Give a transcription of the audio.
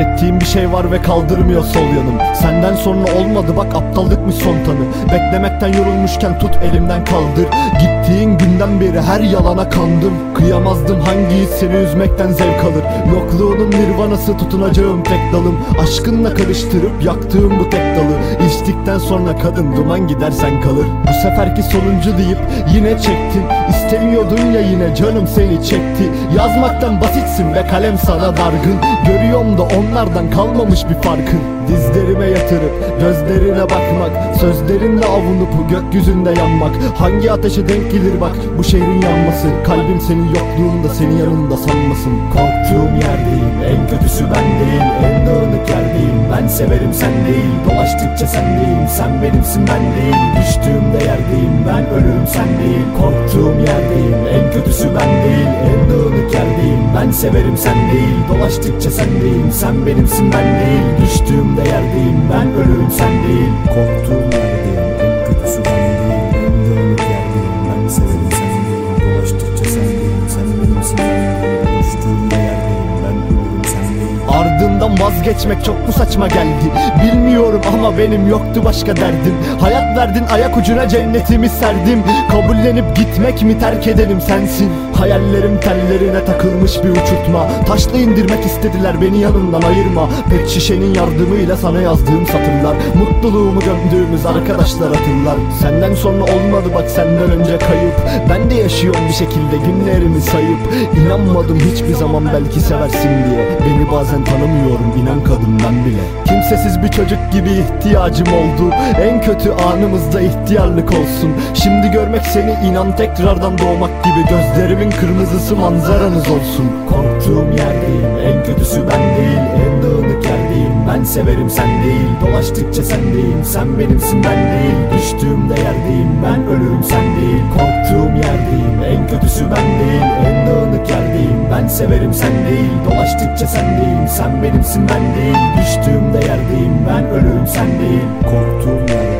Hissettiğim bir şey var ve kaldırmıyor sol yanım. Senden sonra olmadı bak aptallıkmış son tanı? Beklemekten yorulmuşken tut elimden kaldır. Gittiğin günden beri her yalana kandım. Kıyamazdım hangi his seni üzmekten zevk alır? Yokluğunun nirvanası tutunacağım tek dalım. Aşkınla karıştırıp yaktığım bu tek dalı. İçtikten sonra kadın duman gidersen kalır. Bu seferki sonuncu deyip yine çektin. İstemiyordun ya yine canım seni çekti. Yazmaktan basitsin ve kalem sana dargın. Görüyorum da onlardan kalmamış bir farkın Dizlerime yatırıp gözlerine bakmak Sözlerinle avunup gökyüzünde yanmak. Hangi ateşe denk gelir bak bu şehrin yanması. Kalbim senin yokluğunda senin yanında sanmasın. Korktuğum yerdeyim En kötüsü ben değil En dağınık yerdeyim Ben severim sen değil. Dolaştıkça sendeyim Sen benimsin ben değil. Düştüğümde yerdeyim Ben ölürüm sen değil. Korktuğum yerdeyim En kötüsü ben değil. En dağınık Ben severim sen değil. Dolaştıkça sendeyim Sen benimsin ben değil. Düştüğümde yerdeyim Ben ölürüm sen değil. Korktuğum yerdeyim En kötüsü ben değil. En dağınık yerdeyim Ben severim sen değil. Dolaştıkça sendeyim Sen benimsin. Ben değil Düştüğümde yerdeyim Ben ölürüm sen değil. Ardından vazgeçmek çok mu saçma geldi? Bilmiyorum ama benim yoktu başka derdim. Hayat verdin ayak ucuna cennetimi serdim. Kabullenip gitmek mi terk edelim sensin? Hayallerim tellerine takılmış bir uçurtma. Taşla indirmek istediler beni yanından ayırma. Pek şişenin yardımıyla sana yazdığım satırlar. Mutluluğumu gömdüğümüz arkadaşlar hatırlar. Senden sonra olmadı bak senden önce kayıp. Ben de yaşıyorum bir şekilde günlerimi sayıp. İnanmadım hiçbir zaman belki seversin diye Bazen tanımıyorum inan kadından bile. Kimsesiz bir çocuk gibi ihtiyacım oldu. En kötü anımızda ihtiyarlık olsun. Şimdi görmek seni inan tekrardan doğmak gibi. Gözlerimin kırmızısı manzaranız olsun. Korktuğum yerdeyim En kötüsü ben değil. En dağınık yerdeyim Ben severim sen değil. Dolaştıkça sendeyim Sen benimsin ben değil. Düştüğümde yerdeyim Ben ölürüm sen değil severim sen değil. Dolaştıkça sendeyim Sen benimsin ben değil. Düştüğümde yerdeyim Ben ölürüm sen değil. Korktuğum yerdeyim